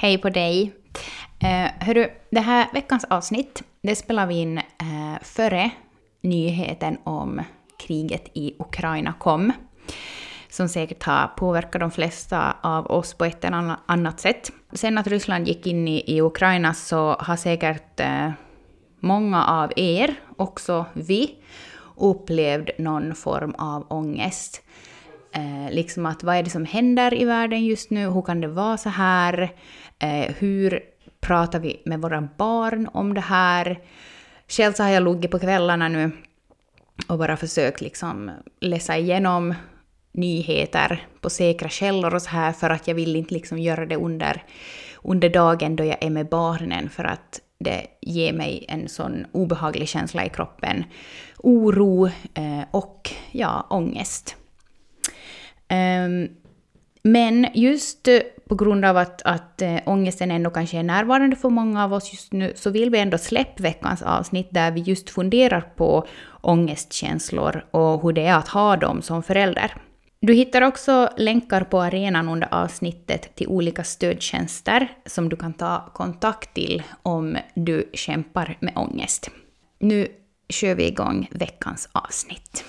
Hej på dig. Eh, hörru, det här veckans avsnitt, det spelar vi in eh, före nyheten om kriget i Ukraina kom. Som säkert har påverkat de flesta av oss på ett eller annat sätt. Sen att Ryssland gick in i, i Ukraina så har säkert eh, många av er, också vi, upplevt någon form av ångest. Eh, liksom att vad är det som händer i världen just nu? Hur kan det vara så här? Eh, hur pratar vi med våra barn om det här? Själv så har jag luggit på kvällarna nu och bara försökt liksom läsa igenom nyheter på säkra källor och så här för att jag vill inte liksom göra det under, under dagen då jag är med barnen för att det ger mig en sån obehaglig känsla i kroppen. Oro eh, och ja, ångest. Um, men just på grund av att, att äh, ångesten ändå kanske är närvarande för många av oss just nu, så vill vi ändå släppa veckans avsnitt där vi just funderar på ångestkänslor och hur det är att ha dem som förälder. Du hittar också länkar på arenan under avsnittet till olika stödtjänster som du kan ta kontakt till om du kämpar med ångest. Nu kör vi igång veckans avsnitt.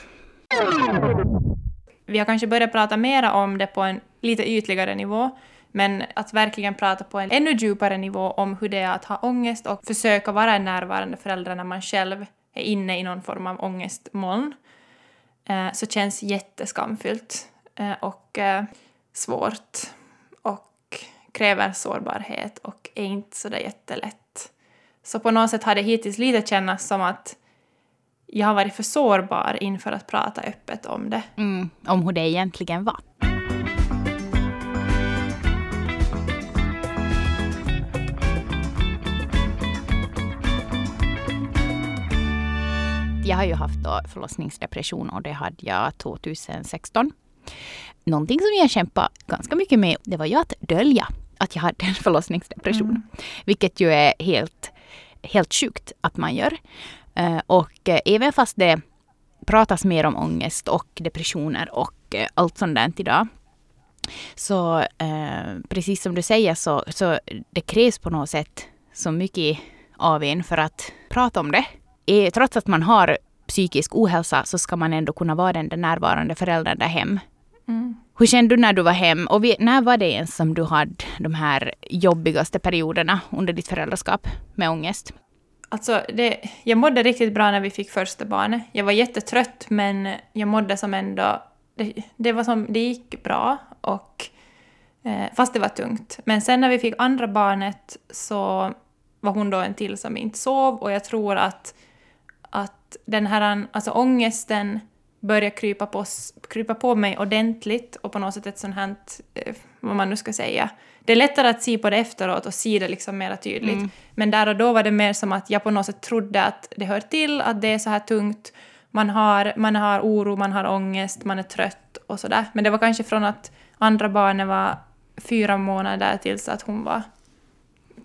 Vi har kanske börjat prata mera om det på en lite ytligare nivå, men att verkligen prata på en ännu djupare nivå om hur det är att ha ångest och försöka vara en närvarande förälder när man själv är inne i någon form av ångestmoln, eh, så känns jätteskamfyllt eh, och eh, svårt och kräver sårbarhet och är inte sådär jättelätt. Så på något sätt har det hittills lite kännas som att jag har varit för sårbar inför att prata öppet om det. Mm, om hur det egentligen var. Jag har ju haft då förlossningsdepression och det hade jag 2016. Någonting som jag kämpade ganska mycket med, det var ju att dölja att jag hade en förlossningsdepression. Mm. Vilket ju är helt, helt sjukt att man gör. Eh, och eh, även fast det pratas mer om ångest och depressioner och eh, allt sånt där idag. Så precis som du säger så, så det krävs på något sätt så mycket av en för att prata om det. Trots att man har psykisk ohälsa så ska man ändå kunna vara den där närvarande föräldern där hem. Mm. Hur kände du när du var hem och när var det ens som du hade de här jobbigaste perioderna under ditt föräldraskap med ångest? Alltså, det, jag mådde riktigt bra när vi fick första barnet. Jag var jättetrött men jag mådde som ändå... Det, det var som, det gick bra och... Eh, fast det var tungt. Men sen när vi fick andra barnet så var hon då en till som inte sov och jag tror att, att den här alltså ångesten började krypa på, krypa på mig ordentligt och på något sätt ett sånt här, eh, vad man nu ska säga, det är lättare att se på det efteråt och se det liksom mer tydligt. Mm. Men där och då var det mer som att jag på något sätt trodde att det hör till, att det är så här tungt. Man har, man har oro, man har ångest, man är trött och sådär. Men det var kanske från att andra barnet var fyra månader tills att hon var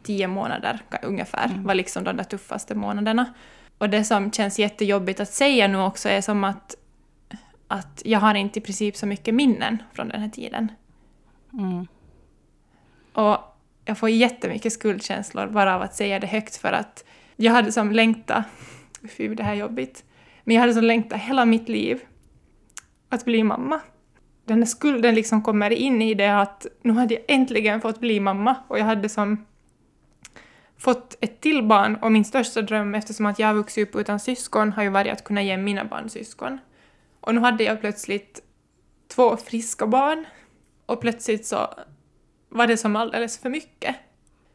tio månader ungefär, mm. var liksom de där tuffaste månaderna. Och det som känns jättejobbigt att säga nu också är som att, att jag har inte i princip så mycket minnen från den här tiden. Mm. Och jag får jättemycket skuldkänslor bara av att säga det högt för att jag hade som längta, fy det här är jobbigt, men jag hade som längta hela mitt liv att bli mamma. Den här skulden liksom kommer in i det att nu hade jag äntligen fått bli mamma och jag hade som fått ett till barn och min största dröm eftersom att jag vuxit upp utan syskon har ju varit att kunna ge mina barn syskon. Och nu hade jag plötsligt två friska barn och plötsligt så var det som alldeles för mycket.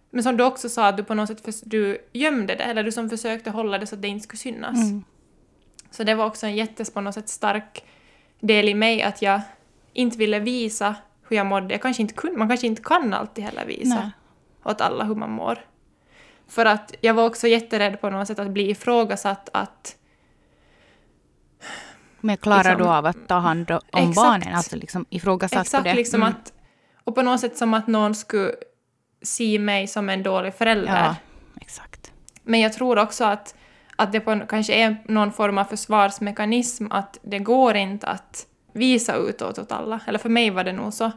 Men som du också sa, att du på något sätt för, du gömde det, eller du som försökte hålla det så att det inte skulle synas. Mm. Så det var också en jättes på något sätt stark del i mig att jag inte ville visa hur jag mådde. Jag kanske inte kunde, man kanske inte kan alltid heller visa Nej. åt alla hur man mår. För att jag var också jätterädd på något sätt att bli ifrågasatt att... Men klarar liksom, du av att ta hand om exakt, barnen? Alltså liksom ifrågasatt exakt, på det? Liksom mm. att och på något sätt som att någon skulle se mig som en dålig förälder. Ja, exakt. Men jag tror också att, att det på, kanske är någon form av försvarsmekanism att det går inte att visa utåt åt alla. Eller för mig var det nog så.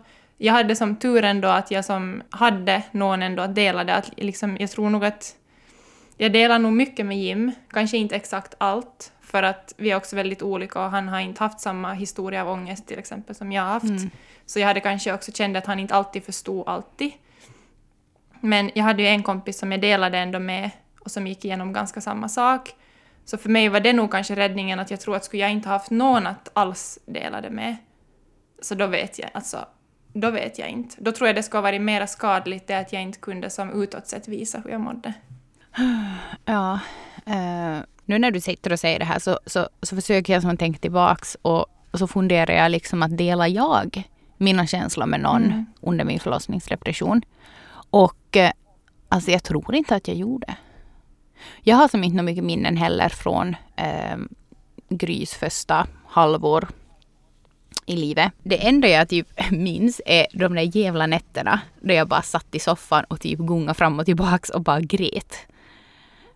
Jag hade som tur ändå att jag som hade någon ändå att dela det. Att liksom, jag tror nog att jag delar nog mycket med Jim, kanske inte exakt allt, för att vi är också väldigt olika och han har inte haft samma historia av ångest till exempel som jag har haft. Mm. Så jag hade kanske också känt att han inte alltid förstod alltid. Men jag hade ju en kompis som jag delade ändå med och som gick igenom ganska samma sak. Så för mig var det nog kanske räddningen att jag tror att skulle jag inte haft någon att alls dela det med, så då vet jag, alltså, då vet jag inte. Då tror jag det skulle ha varit mer skadligt det att jag inte kunde som utåt sett visa hur jag mådde. Ja. Uh, nu när du sitter och säger det här så, så, så försöker jag som tänka tillbaks och, och så funderar jag liksom att dela jag mina känslor med någon mm. under min förlossningsdepression. Och uh, alltså jag tror inte att jag gjorde. Jag har som inte mycket minnen heller från eh, Grys första halvår i livet. Det enda jag typ minns är de där jävla nätterna då jag bara satt i soffan och typ gungade fram och tillbaks och bara grät.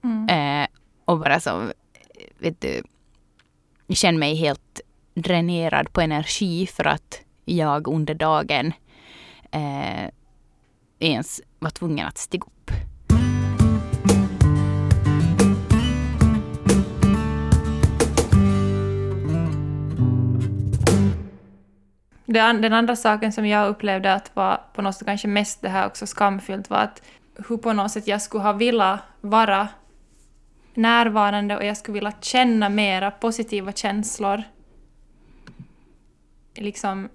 Mm. Eh, och bara så, vet du, kände mig helt dränerad på energi för att jag under dagen eh, ens var tvungen att stiga upp. Den andra saken som jag upplevde att var på något sätt kanske mest det här också skamfyllt var att hur på något sätt jag skulle ha velat vara närvarande och jag skulle vilja känna mera positiva känslor liksom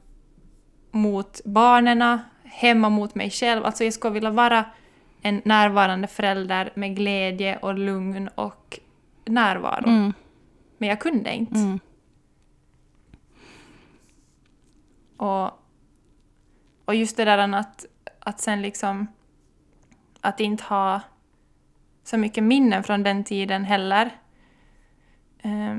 mot barnen, hemma mot mig själv. Alltså jag skulle vilja vara en närvarande förälder med glädje och lugn och närvaro. Mm. Men jag kunde inte. Mm. Och, och just det där att, att sen liksom att inte ha så mycket minnen från den tiden heller. Eh,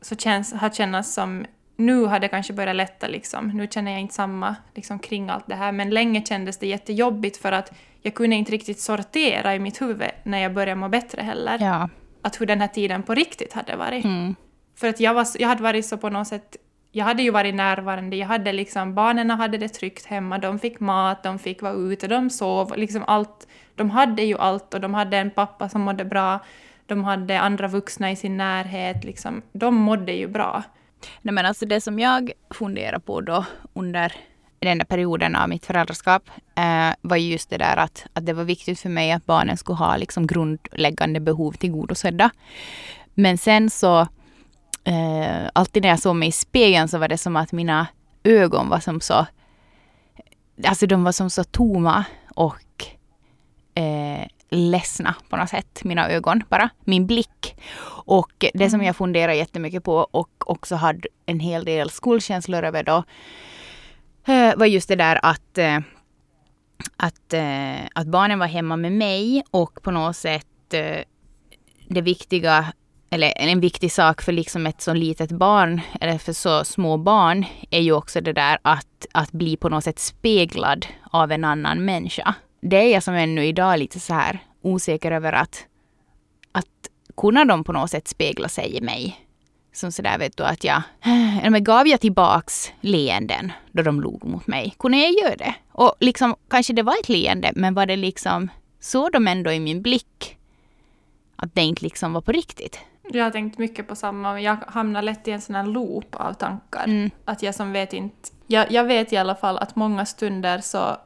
så känns, har kännas som nu har det kanske börjat lätta liksom. Nu känner jag inte samma liksom, kring allt det här. Men länge kändes det jättejobbigt för att jag kunde inte riktigt sortera i mitt huvud när jag började må bättre heller. Ja. Att hur den här tiden på riktigt hade varit. Mm. För att jag, var, jag hade varit så på något sätt jag hade ju varit närvarande, jag hade liksom, barnen hade det tryggt hemma, de fick mat, de fick vara ute, de sov, liksom allt. De hade ju allt och de hade en pappa som mådde bra, de hade andra vuxna i sin närhet, liksom. De mådde ju bra. Nej men alltså det som jag funderar på då under den där perioden av mitt föräldraskap eh, var just det där att, att det var viktigt för mig att barnen skulle ha liksom grundläggande behov tillgodosedda. Men sen så eh, alltid när jag såg mig i spegeln så var det som att mina ögon var som så, alltså de var som så tomma och eh, ledsna på något sätt, mina ögon bara, min blick. Och det som mm. jag funderar jättemycket på och också hade en hel del skuldkänslor över då, eh, var just det där att, eh, att, eh, att barnen var hemma med mig och på något sätt det viktiga eller en viktig sak för liksom ett så litet barn, eller för så små barn, är ju också det där att, att bli på något sätt speglad av en annan människa. Det är jag som ännu idag lite så här osäker över att, att kunna de på något sätt spegla sig i mig. Som sådär vet du att jag, men gav jag tillbaks leenden då de log mot mig? Kunde jag göra det? Och liksom, kanske det var ett leende, men var det liksom, såg de ändå i min blick att det inte liksom var på riktigt? Jag har tänkt mycket på samma, jag hamnar lätt i en sån här loop av tankar. Mm. Att jag som vet inte... Jag, jag, vet i alla fall att många stunder så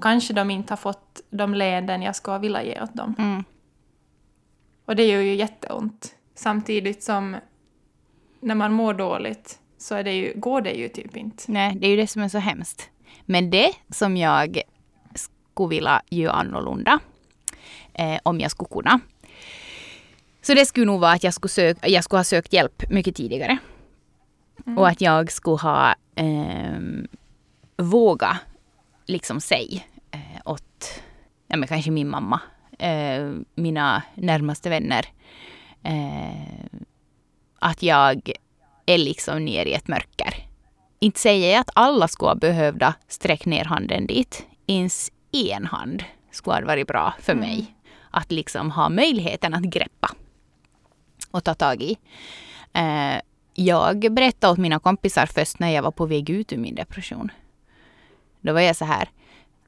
kanske de inte har fått de leenden jag skulle vilja ge åt dem. Mm. Och det gör ju jätteont. Samtidigt som när man mår dåligt så det ju, går det ju typ inte. Nej, det är ju det som är så hemskt. Men det som jag skulle vilja göra annorlunda, eh, om jag skulle kunna, så det skulle nog vara att jag skulle, sök, jag skulle ha sökt hjälp mycket tidigare. Mm. Och att jag skulle ha eh, våga liksom säga eh, åt ja, men kanske min mamma, eh, mina närmaste vänner, eh, att jag är liksom ner i ett mörker. Inte säger jag att alla skulle ha behövt sträcka ner handen dit. Ens en hand skulle ha varit bra för mm. mig. Att liksom ha möjligheten att greppa att ta tag i. Eh, jag berättade åt mina kompisar först när jag var på väg ut ur min depression. Då var jag så här,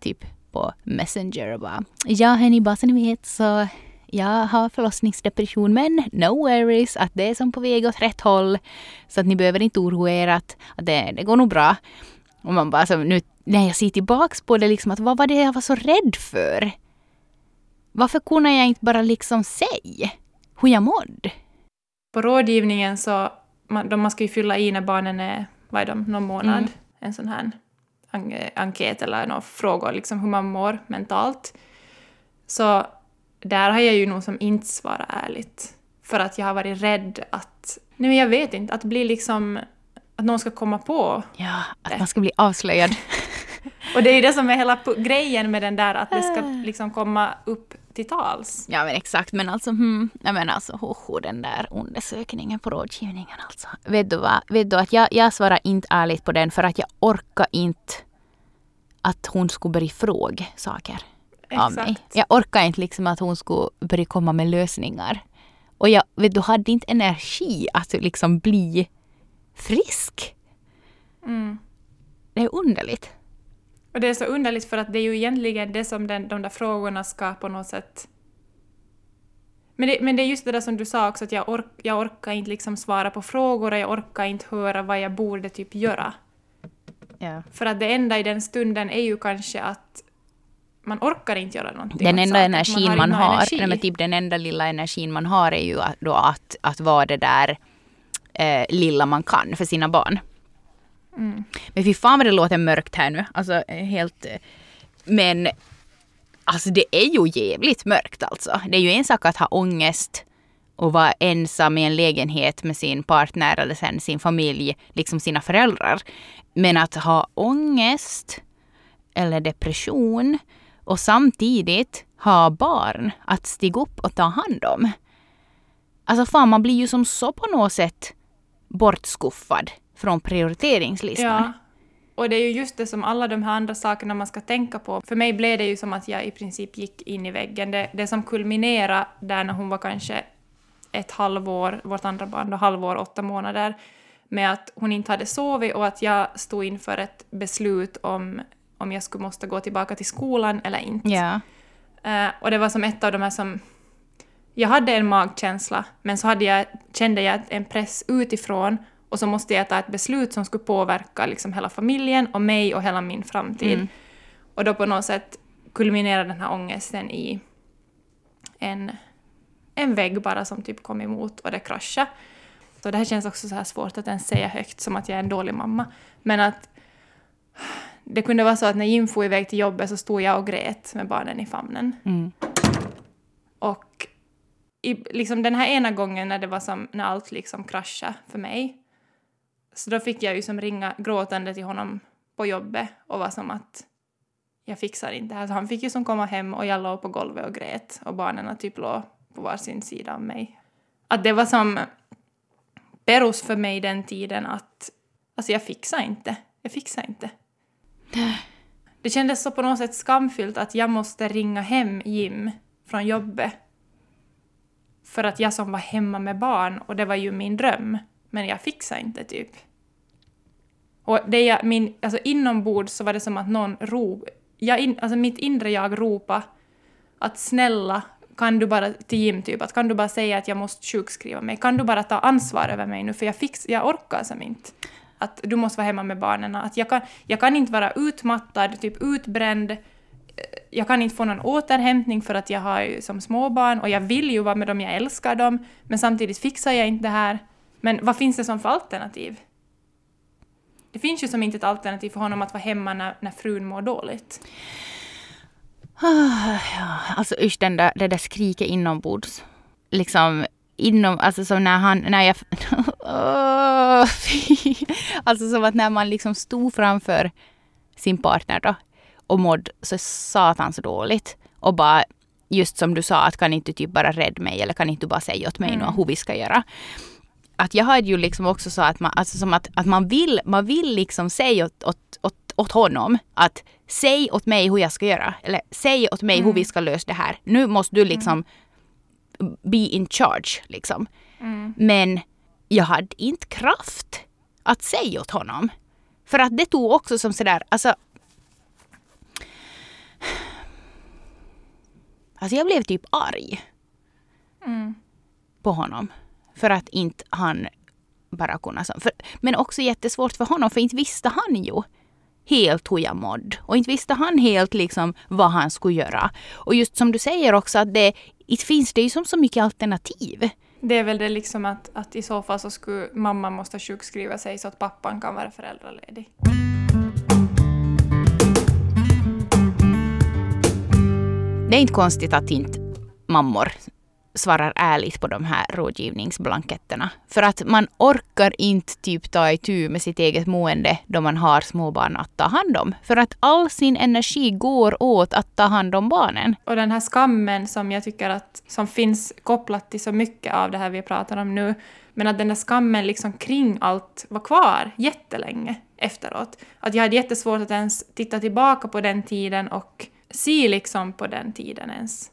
typ på Messenger och bara Ja hörni, bara så ni vet så jag har förlossningsdepression men no worries att det är som på väg åt rätt håll. Så att ni behöver inte oroa er att, att det, det går nog bra. Och man bara så nu när jag ser tillbaks på det liksom att vad var det jag var så rädd för? Varför kunde jag inte bara liksom säga hur jag mådde? På rådgivningen så, man, de, man ska ju fylla i när barnen är, vad är de, någon månad, mm. en sån här en, enkät eller några frågor, liksom hur man mår mentalt. Så där har jag ju nog som inte svarat ärligt. För att jag har varit rädd att, nej men jag vet inte, att bli liksom, att någon ska komma på Ja, att det. man ska bli avslöjad. Och det är ju det som är hela grejen med den där, att det ska liksom komma upp tals. Ja men exakt, men alltså, hmm, jag menar alltså, hoho, den där undersökningen på rådgivningen alltså. Vet du vad, vet du att jag, jag svarar inte ärligt på den för att jag orkar inte att hon skulle börja fråga saker Exakt. av mig. Jag orkar inte liksom att hon skulle börja komma med lösningar. Och jag vet du, hade inte energi att liksom bli frisk. Mm. Det är underligt. Och det är så underligt för att det är ju egentligen det som den, de där frågorna ska på något sätt... Men det, men det är just det där som du sa också, att jag, ork, jag orkar inte liksom svara på frågor och jag orkar inte höra vad jag borde typ göra. Ja. För att det enda i den stunden är ju kanske att man orkar inte göra någonting. Den enda energin man har, man har energi. men typ den enda lilla energin man har är ju då att, att vara det där eh, lilla man kan för sina barn. Mm. Men fy fan vad det låter mörkt här nu. Alltså eh, helt... Eh, men alltså det är ju jävligt mörkt alltså. Det är ju en sak att ha ångest och vara ensam i en lägenhet med sin partner eller sen sin familj, liksom sina föräldrar. Men att ha ångest eller depression och samtidigt ha barn att stiga upp och ta hand om. Alltså fan, man blir ju som så på något sätt bortskuffad från prioriteringslistan. Ja. Och det är ju just det som alla de här andra sakerna man ska tänka på. För mig blev det ju som att jag i princip gick in i väggen. Det, det som kulminerade där när hon var kanske ett halvår, vårt andra barn då halvår, åtta månader, med att hon inte hade sovit och att jag stod inför ett beslut om om jag skulle måste gå tillbaka till skolan eller inte. Ja. Uh, och det var som ett av de här som... Jag hade en magkänsla, men så hade jag, kände jag en press utifrån och så måste jag ta ett beslut som skulle påverka liksom hela familjen och mig och hela min framtid. Mm. Och då på något sätt kulminerade den här ångesten i en, en vägg bara som typ kom emot och det kraschade. Så det här känns också så här svårt att ens säga högt, som att jag är en dålig mamma. Men att det kunde vara så att när Jim for iväg till jobbet så stod jag och grät med barnen i famnen. Mm. Och i, liksom den här ena gången när det var som, när allt liksom kraschade för mig, så då fick jag ju som ringa gråtande till honom på jobbet och var som att jag fixar inte det här. Så han fick ju som komma hem och jag låg på golvet och grät och barnen typ låg på varsin sida av mig. Att det var som perus för mig den tiden att alltså jag fixar inte. Jag fixar inte. Det kändes så på något sätt skamfyllt att jag måste ringa hem Jim från jobbet. För att jag som var hemma med barn, och det var ju min dröm, men jag fixade inte typ. Och det jag, min, alltså inombords så var det som att någon rop, jag in, alltså mitt inre jag ropa att snälla, kan du bara till Jim typ, att kan du bara säga att jag måste sjukskriva mig, kan du bara ta ansvar över mig nu för jag, fix, jag orkar som inte att du måste vara hemma med barnen. Att jag, kan, jag kan inte vara utmattad, typ utbränd. Jag kan inte få någon återhämtning för att jag har ju som småbarn och jag vill ju vara med dem, jag älskar dem, men samtidigt fixar jag inte det här. Men vad finns det som för alternativ? Det finns ju som inte ett alternativ för honom att vara hemma när, när frun mår dåligt. Ja, alltså usch, den där, det där skriket inombords. Liksom, inom, alltså som när han, när jag... Oh, alltså som att när man liksom stod framför sin partner då och mådde så satans dåligt och bara just som du sa att kan inte typ bara rädda mig eller kan inte bara säga åt mig mm. hur vi ska göra att jag hade ju liksom också så att man, alltså som att, att man, vill, man vill liksom säga åt, åt, åt, åt honom att säg åt mig hur jag ska göra. Eller säg åt mig mm. hur vi mm. ska lösa det här. Nu måste du mm. liksom mm. be in charge liksom. Mm. Men jag hade inte kraft att säga åt honom. För att det tog också som sådär, alltså Alltså jag blev typ arg. Mm. På honom. För att inte han bara kunna... För, men också jättesvårt för honom, för inte visste han ju helt hur jag mådde. Och inte visste han helt liksom vad han skulle göra. Och just som du säger också att det inte finns det ju som så mycket alternativ. Det är väl det liksom att, att i så fall så skulle mamma måste sjukskriva sig så att pappan kan vara föräldraledig. Det är inte konstigt att inte mammor svarar ärligt på de här rådgivningsblanketterna. För att man orkar inte typ ta itu med sitt eget mående då man har småbarn att ta hand om. För att all sin energi går åt att ta hand om barnen. Och den här skammen som jag tycker att som finns kopplat till så mycket av det här vi pratar om nu, men att den där skammen liksom kring allt var kvar jättelänge efteråt. Att jag hade jättesvårt att ens titta tillbaka på den tiden och se liksom på den tiden ens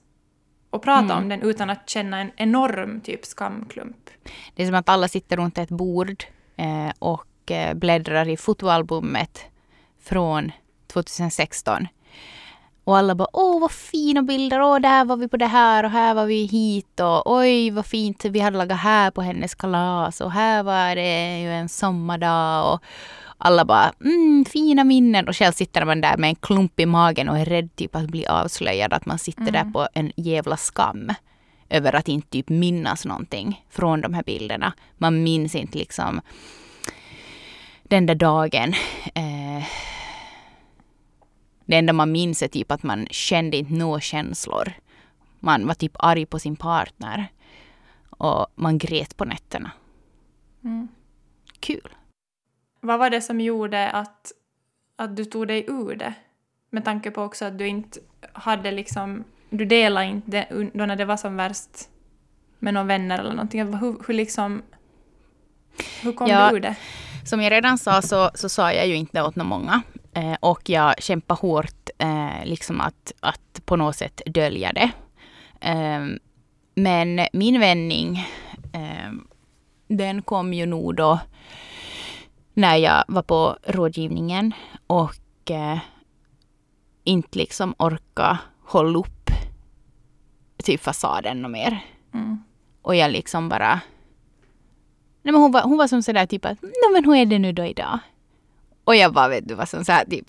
och prata Mm. om den utan att känna en enorm typ skamklump. Det är som att alla sitter runt ett bord eh, och eh, bläddrar i fotoalbumet från 2016. Och alla bara åh vad fina bilder, åh där var vi på det här och här var vi hit och oj vad fint vi hade lagat här på hennes kalas och här var det ju en sommardag och alla bara mm, fina minnen och själv sitter man där med en klump i magen och är rädd typ att bli avslöjad att man sitter där på en jävla skam över att inte typ minnas någonting från de här bilderna. Man minns inte liksom den där dagen. Eh, det enda man minns är typ att man kände inte några känslor. Man var typ arg på sin partner. Och man grät på nätterna. Mm. Kul. Vad var det som gjorde att, att du tog dig ur det? Med tanke på också att du inte hade liksom, du delade inte det då när det var som värst med några vänner eller någonting. Hur, hur liksom, hur kom Ja. du ur det? Som jag redan sa så, så sa jag ju inte åt någon många. Eh, och jag kämpade hårt eh, liksom att, att på något sätt dölja det. Eh, men min vändning, eh, den kom ju nog då när jag var på rådgivningen och eh, inte liksom orka hålla upp typ fasaden och mer. Mm. Och jag liksom bara... Nej, men hon, var, hon var som sådär typ att, nej men hur är det nu då idag? Och jag bara vet du var som såhär typ...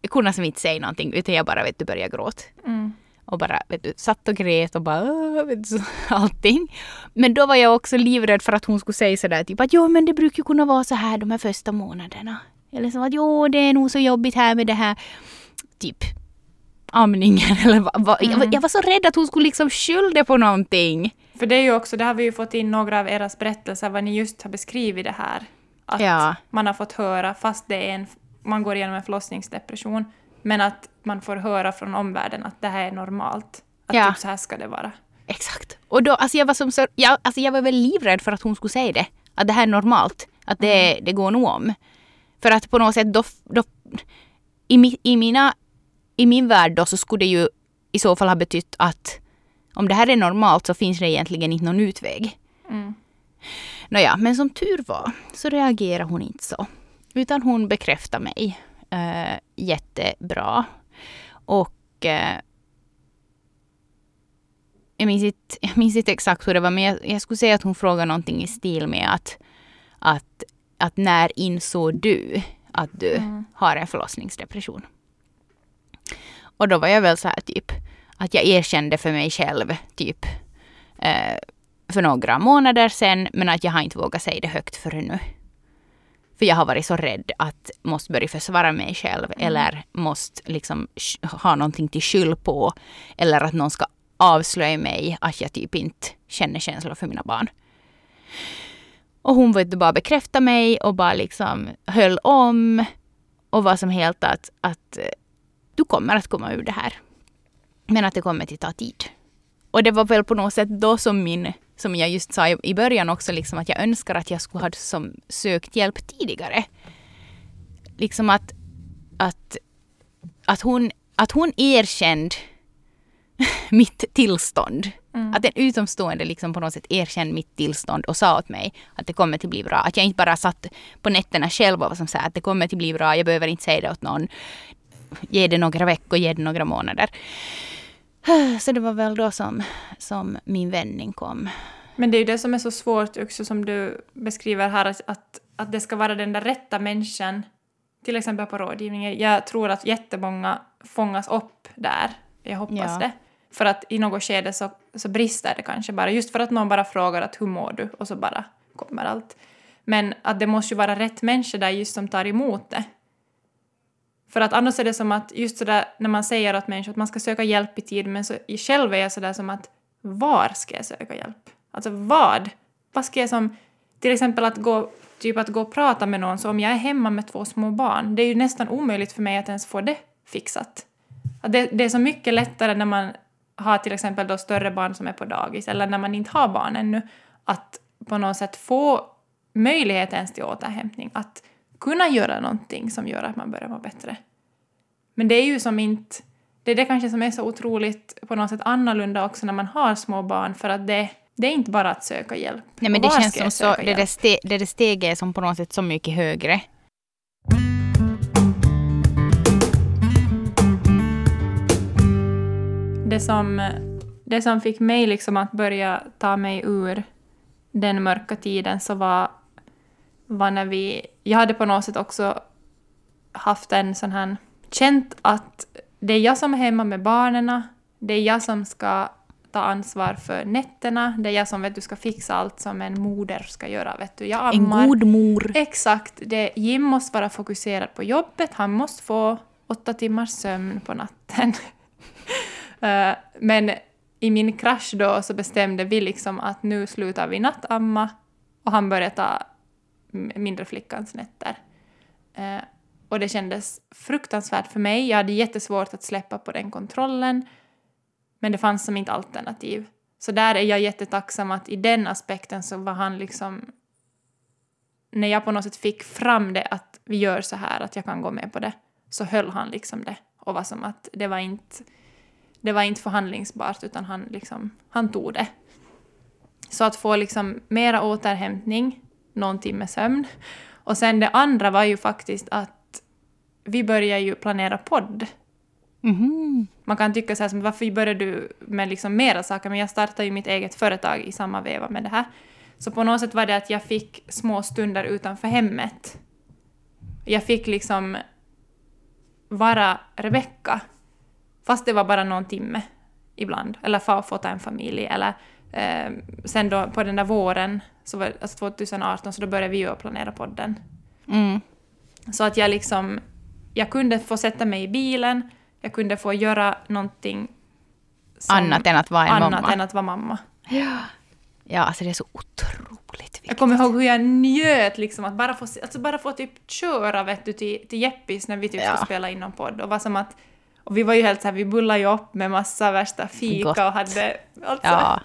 Jag kunde som inte säga någonting utan jag bara vet du började gråta. Mm. Och bara vet du, satt och grät och bara vet du, så, allting. Men då var jag också livrädd för att hon skulle säga sådär typ att jo men det brukar ju kunna vara så här de här första månaderna. Eller som att jo det är nog så jobbigt här med det här typ amningen eller vad. Jag, var- Mm. jag var så rädd att hon skulle liksom skylla på någonting. För det är ju också, det har vi ju fått in några av era berättelser vad ni just har beskrivit det här. Att Ja. man har fått höra, fast det är en, man går igenom en förlossningsdepression, men att man får höra från omvärlden att det här är normalt. Att Ja. typ så här ska det vara. Exakt. Och då, alltså jag var som så, jag, alltså jag var väl livrädd för att hon skulle säga det. Att det här är normalt. Att det, det går nog om. För att på något sätt då, då i, mi, i, mina, i min värld då så skulle det ju i så fall ha betytt att om det här är normalt så finns det egentligen inte någon utväg. Mm. Nåja, men som tur var så reagerade hon inte så. Utan hon bekräftade mig eh, jättebra. Och eh, jag, minns inte, jag minns inte exakt hur det var, men jag, jag skulle säga att hon frågade någonting i stil med att, att, att när insåg du att du Mm. har en förlossningsdepression? Och då var jag väl så här typ att jag erkände för mig själv typ eh, för några månader sedan men att jag har inte vågat säga det högt förrän nu. För jag har varit så rädd att måste börja försvara mig själv eller måste liksom ha någonting till skyld på. Eller att någon ska avslöja mig att jag typ inte känner känslor för mina barn. Och hon vet bara bekräftade mig och bara liksom höll om och var som helt att, att eh, du kommer att komma ur det här. Men att det kommer att ta tid. Och det var väl på något sätt då som min, som jag just sa i- början också, liksom att jag önskar att jag skulle ha som sökt hjälp tidigare. Liksom att, att, att, hon, att hon erkände mitt tillstånd. Mm. Att en utomstående liksom på något sätt erkände mitt tillstånd och sa åt mig att det kommer att bli bra. Att jag inte bara satt på nätterna själv och var som så här att det kommer att bli bra, jag behöver inte säga det åt någon. Ge det några veckor, ge det några månader. Så det var väl då som, som min vändning kom. Men det är ju det som är så svårt också som du beskriver här, att, att, att det ska vara den där rätta människan, till exempel på rådgivningen. Jag tror att jättemånga fångas upp där, jag hoppas Ja. det. För att i något skede så, så brister det kanske bara, just för att någon bara frågar att hur mår du och så bara kommer allt. Men att det måste ju vara rätt människa där just som tar emot det. För att annars är det som att just sådär när man säger åt människor att man ska söka hjälp i tid, men så själv är jag sådär som att var ska jag söka hjälp? Alltså vad? Vad ska jag som, till exempel att gå, typ att gå och prata med någon, så om jag är hemma med två små barn, det är ju nästan omöjligt för mig att ens få det fixat. Att det, det är så mycket lättare när man har till exempel då större barn som är på dagis, eller när man inte har barn ännu, att på något sätt få möjlighet ens till återhämtning, att kunna göra någonting som gör att man börjar må bättre. Men det är ju som inte... Det är det kanske som är så otroligt på något sätt annorlunda också när man har små barn, för att det, det är inte bara att söka hjälp. Nej, men det känns som så, det där, ste, det där steget är som på något sätt så mycket högre. Det som, det som fick mig liksom att börja ta mig ur den mörka tiden så var, var när vi... Jag hade på något sätt också haft en sån här... Känt att det är jag som är hemma med barnen, det är jag som ska ta ansvar för nätterna, det är jag som vet du ska fixa allt som en moder ska göra. Vet du. Jag En ammar. god mor. Exakt. Det, Jim måste vara fokuserad på jobbet, han måste få åtta timmars sömn på natten. Eh, Men i min krasch då så bestämde vi liksom att nu slutar vi nattamma och han började ta mindre flickans nätter. Eh, Och det kändes fruktansvärt för mig. Jag hade jättesvårt att släppa på den kontrollen. Men det fanns som inte alternativ. Så där är jag jättetacksam att i den aspekten så var han liksom när jag på något sätt fick fram det att vi gör så här, att jag kan gå med på det, så höll han liksom det. Och var som att det var inte, det var inte förhandlingsbart, utan han, liksom, han tog det. Så att få liksom mera återhämtning, någon timme sömn. Och sen det andra var ju faktiskt att vi började ju planera podd. Mhm. Man kan tycka så här som varför började du med liksom mera saker, men jag startade ju mitt eget företag i samma veva med det här. Så på något sätt var det att jag fick små stunder utanför hemmet. Jag fick liksom vara Rebecka, fast det var bara någon timme ibland. Eller få fota en familj. Eller eh, sen då på den där våren, så var, alltså 2018, så då började vi ju planera podden. Mm. Så att jag liksom, jag kunde få sätta mig i bilen, jag kunde få göra någonting Annat än att vara en annat mamma. än att vara mamma. Ja, alltså det är så otroligt viktigt. Jag kommer ihåg hur jag njöt liksom att bara få, alltså bara få typ köra vet du, till, till Jeppis när vi typ Ja. skulle spela in någon podd. Och var som att, och vi var ju helt så här, vi bullade ju upp med massa värsta fika Gott. och hade alltså, Ja.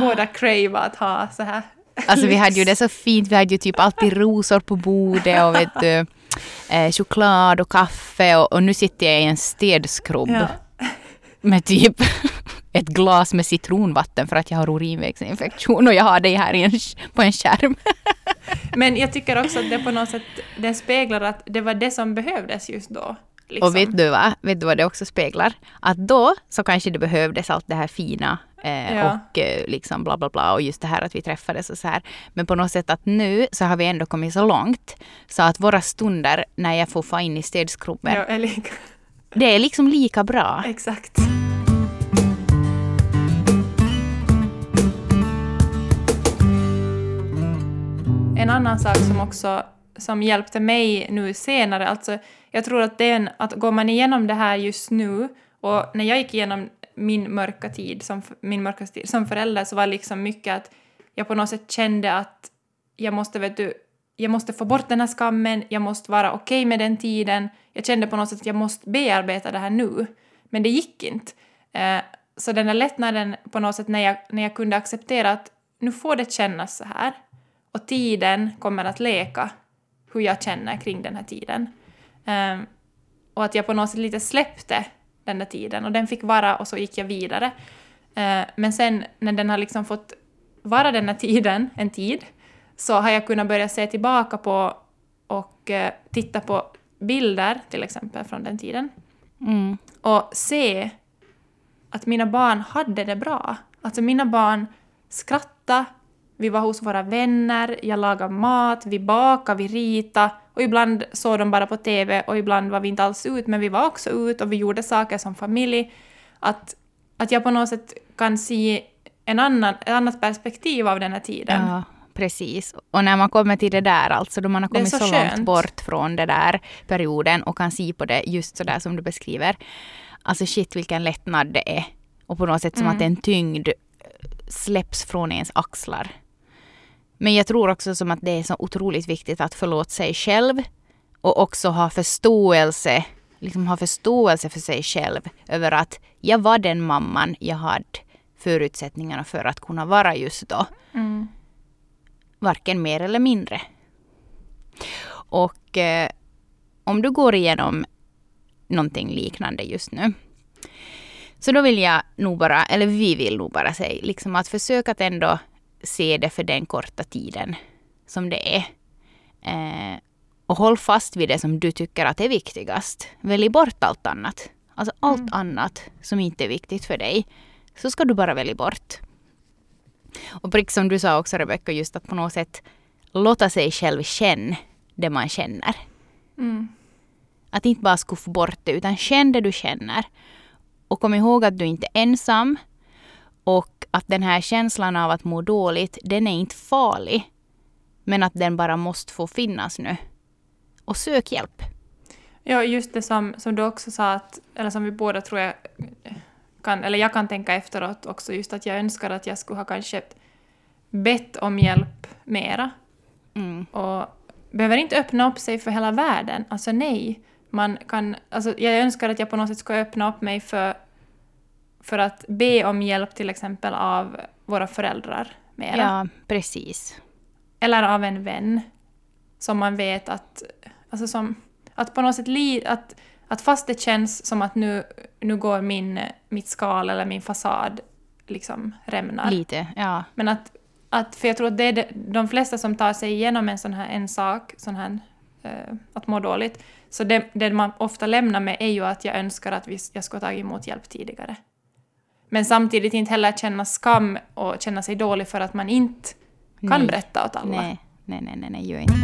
båda crave att ha så här. Alltså vi hade ju det så fint, vi hade ju typ alltid rosor på bordet och vet du, eh, choklad och kaffe och, och nu sitter jag i en städskrubb Ja. med typ ett glas med citronvatten för att jag har urinvägsinfektion och jag har det här en, på en skärm. Men jag tycker också att det på något sätt det speglar att det var det som behövdes just då. Liksom. Och vet du, vad? vet du vad det också speglar? Att då så kanske det behövdes allt det här fina eh, Ja. och eh, liksom bla bla bla och just det här att vi träffades och så här. Men på något sätt att nu så har vi ändå kommit så långt så att våra stunder när jag får få in i städskrubben, Ja, det är liksom lika bra. exakt. En annan sak som också som hjälpte mig nu senare, alltså jag tror att det är en, att går man igenom det här just nu och när jag gick igenom min mörka tid som, min mörka tid som förälder så var liksom mycket att jag på något sätt kände att jag måste, vet du, jag måste få bort den här skammen, jag måste vara okej med den tiden. Jag kände på något sätt att jag måste bearbeta det här nu. Men det gick inte. Eh, så den där lättnaden på något sätt när jag, när jag kunde acceptera att nu får det kännas så här och tiden kommer att leka hur jag känner kring den här tiden. Ehm, och att jag på något sätt lite släppte den där tiden och den fick vara och så gick jag vidare. Eh, men sen när den har liksom fått vara den här tiden en tid så har jag kunnat börja se tillbaka på och eh, titta på bilder till exempel från den tiden Mm. och se att mina barn hade det bra. Alltså mina barn skrattade, vi var hos våra vänner, jag lagade mat, vi bakade, vi ritade och ibland såg de bara på TV och ibland var vi inte alls ut men vi var också ut och vi gjorde saker som familj. Att, att jag på något sätt kan se en annan, ett annat perspektiv av den här tiden. Ja, precis. Och när man kommer till det där, alltså då man har kommit så så, långt bort från det där perioden och kan se på det just så där som du beskriver. Alltså shit vilken lättnad det är. Och på något sätt som Mm. att en tyngd släpps från ens axlar. Men jag tror också som att det är så otroligt viktigt att förlåta sig själv och också ha förståelse, liksom ha förståelse för sig själv över att jag var den mamman jag hade förutsättningarna för att kunna vara just då Mm. varken mer eller mindre. Och eh, om du går igenom någonting liknande just nu. Så då vill jag nog bara, eller vi vill nog bara säga, liksom att försöka att ändå se det för den korta tiden som det är. Eh, och håll fast vid det som du tycker att är viktigast. Välj bort allt annat. Alltså allt annat som inte är viktigt för dig, så ska du bara välja bort. Och precis som du sa också Rebecka, just att på något sätt låta sig själv känna det man känner. Mm. Att inte bara skuffa bort det, utan känn det du känner. Och kom ihåg att du inte är ensam. Och att den här känslan av att må dåligt, den är inte farlig. Men att den bara måste få finnas nu. Och sök hjälp. Ja, just det som, som du också sa, att, eller som vi båda tror jag kan, eller jag kan tänka efteråt också, just att jag önskar att jag skulle ha kanske bett om hjälp mera. Mm. Och behöver inte öppna upp sig för hela världen. Alltså nej. Man kan, alltså jag önskar att jag på något sätt ska öppna upp mig för, för att be om hjälp till exempel av våra föräldrar mera. Ja, precis. Eller av en vän. Som man vet att... Alltså som, att på något sätt li, att, att fast det känns som att nu, nu går min, mitt skal eller min fasad liksom rämnar. Lite, ja. Men att, att, för jag tror att det är det, de flesta som tar sig igenom en sån här en sak, sån här, eh, att må dåligt, så det, det man ofta lämnar med är ju att jag önskar att vi, jag skulle ha tagit emot hjälp tidigare. Men samtidigt inte heller känna skam och känna sig dålig för att man inte kan Nej. berätta åt alla. Nej, nej, nej, nej, nej, gör inte.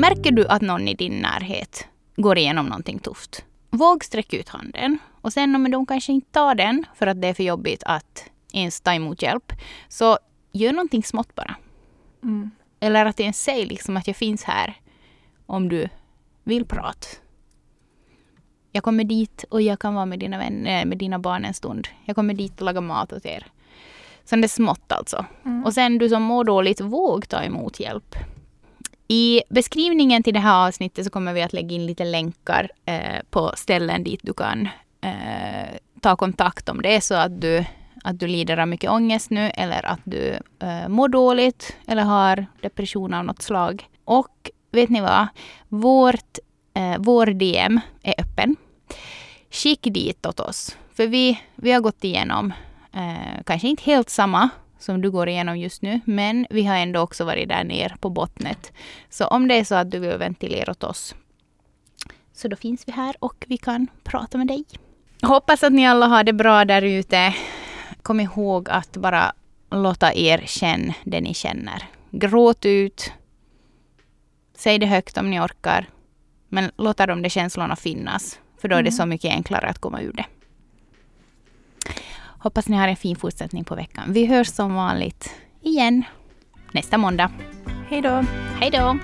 Märker du att någon i din närhet går igenom någonting tufft? Våg sträcka ut handen. Och sen om de kanske inte tar den för att det är för jobbigt att ens ta emot hjälp, så gör någonting smått bara. Mm. Eller att ens säg liksom att jag finns här om du vill prata. Jag kommer dit och jag kan vara med dina, vänner, med dina barn en stund. Jag kommer dit och laga mat åt er. Sen det är smått alltså. Mm. Och sen du som mår dåligt, våg ta emot hjälp. I beskrivningen till det här avsnittet så kommer vi att lägga in lite länkar eh, på ställen dit du kan eh, ta kontakt om det är så att du, att du lider av mycket ångest nu eller att du eh, mår dåligt eller har depression av något slag. Och vet ni vad? Vårt, eh, vår DM är öppen. Skicka dit åt oss. För vi, vi har gått igenom, eh, kanske inte helt samma som du går igenom just nu, men vi har ändå också varit där ner på bottnet. Så om det är så att du vill ventilera åt oss, så då finns vi här och vi kan prata med dig. Hoppas att ni alla har det bra där ute. Kom ihåg att bara låta er känna det ni känner. Gråt ut. Säg det högt om ni orkar. Men låta de där känslorna finnas. För då är det så mycket enklare att komma ur det. Hoppas ni har en fin fortsättning på veckan. Vi hörs som vanligt igen nästa måndag. Hej då! Hej då!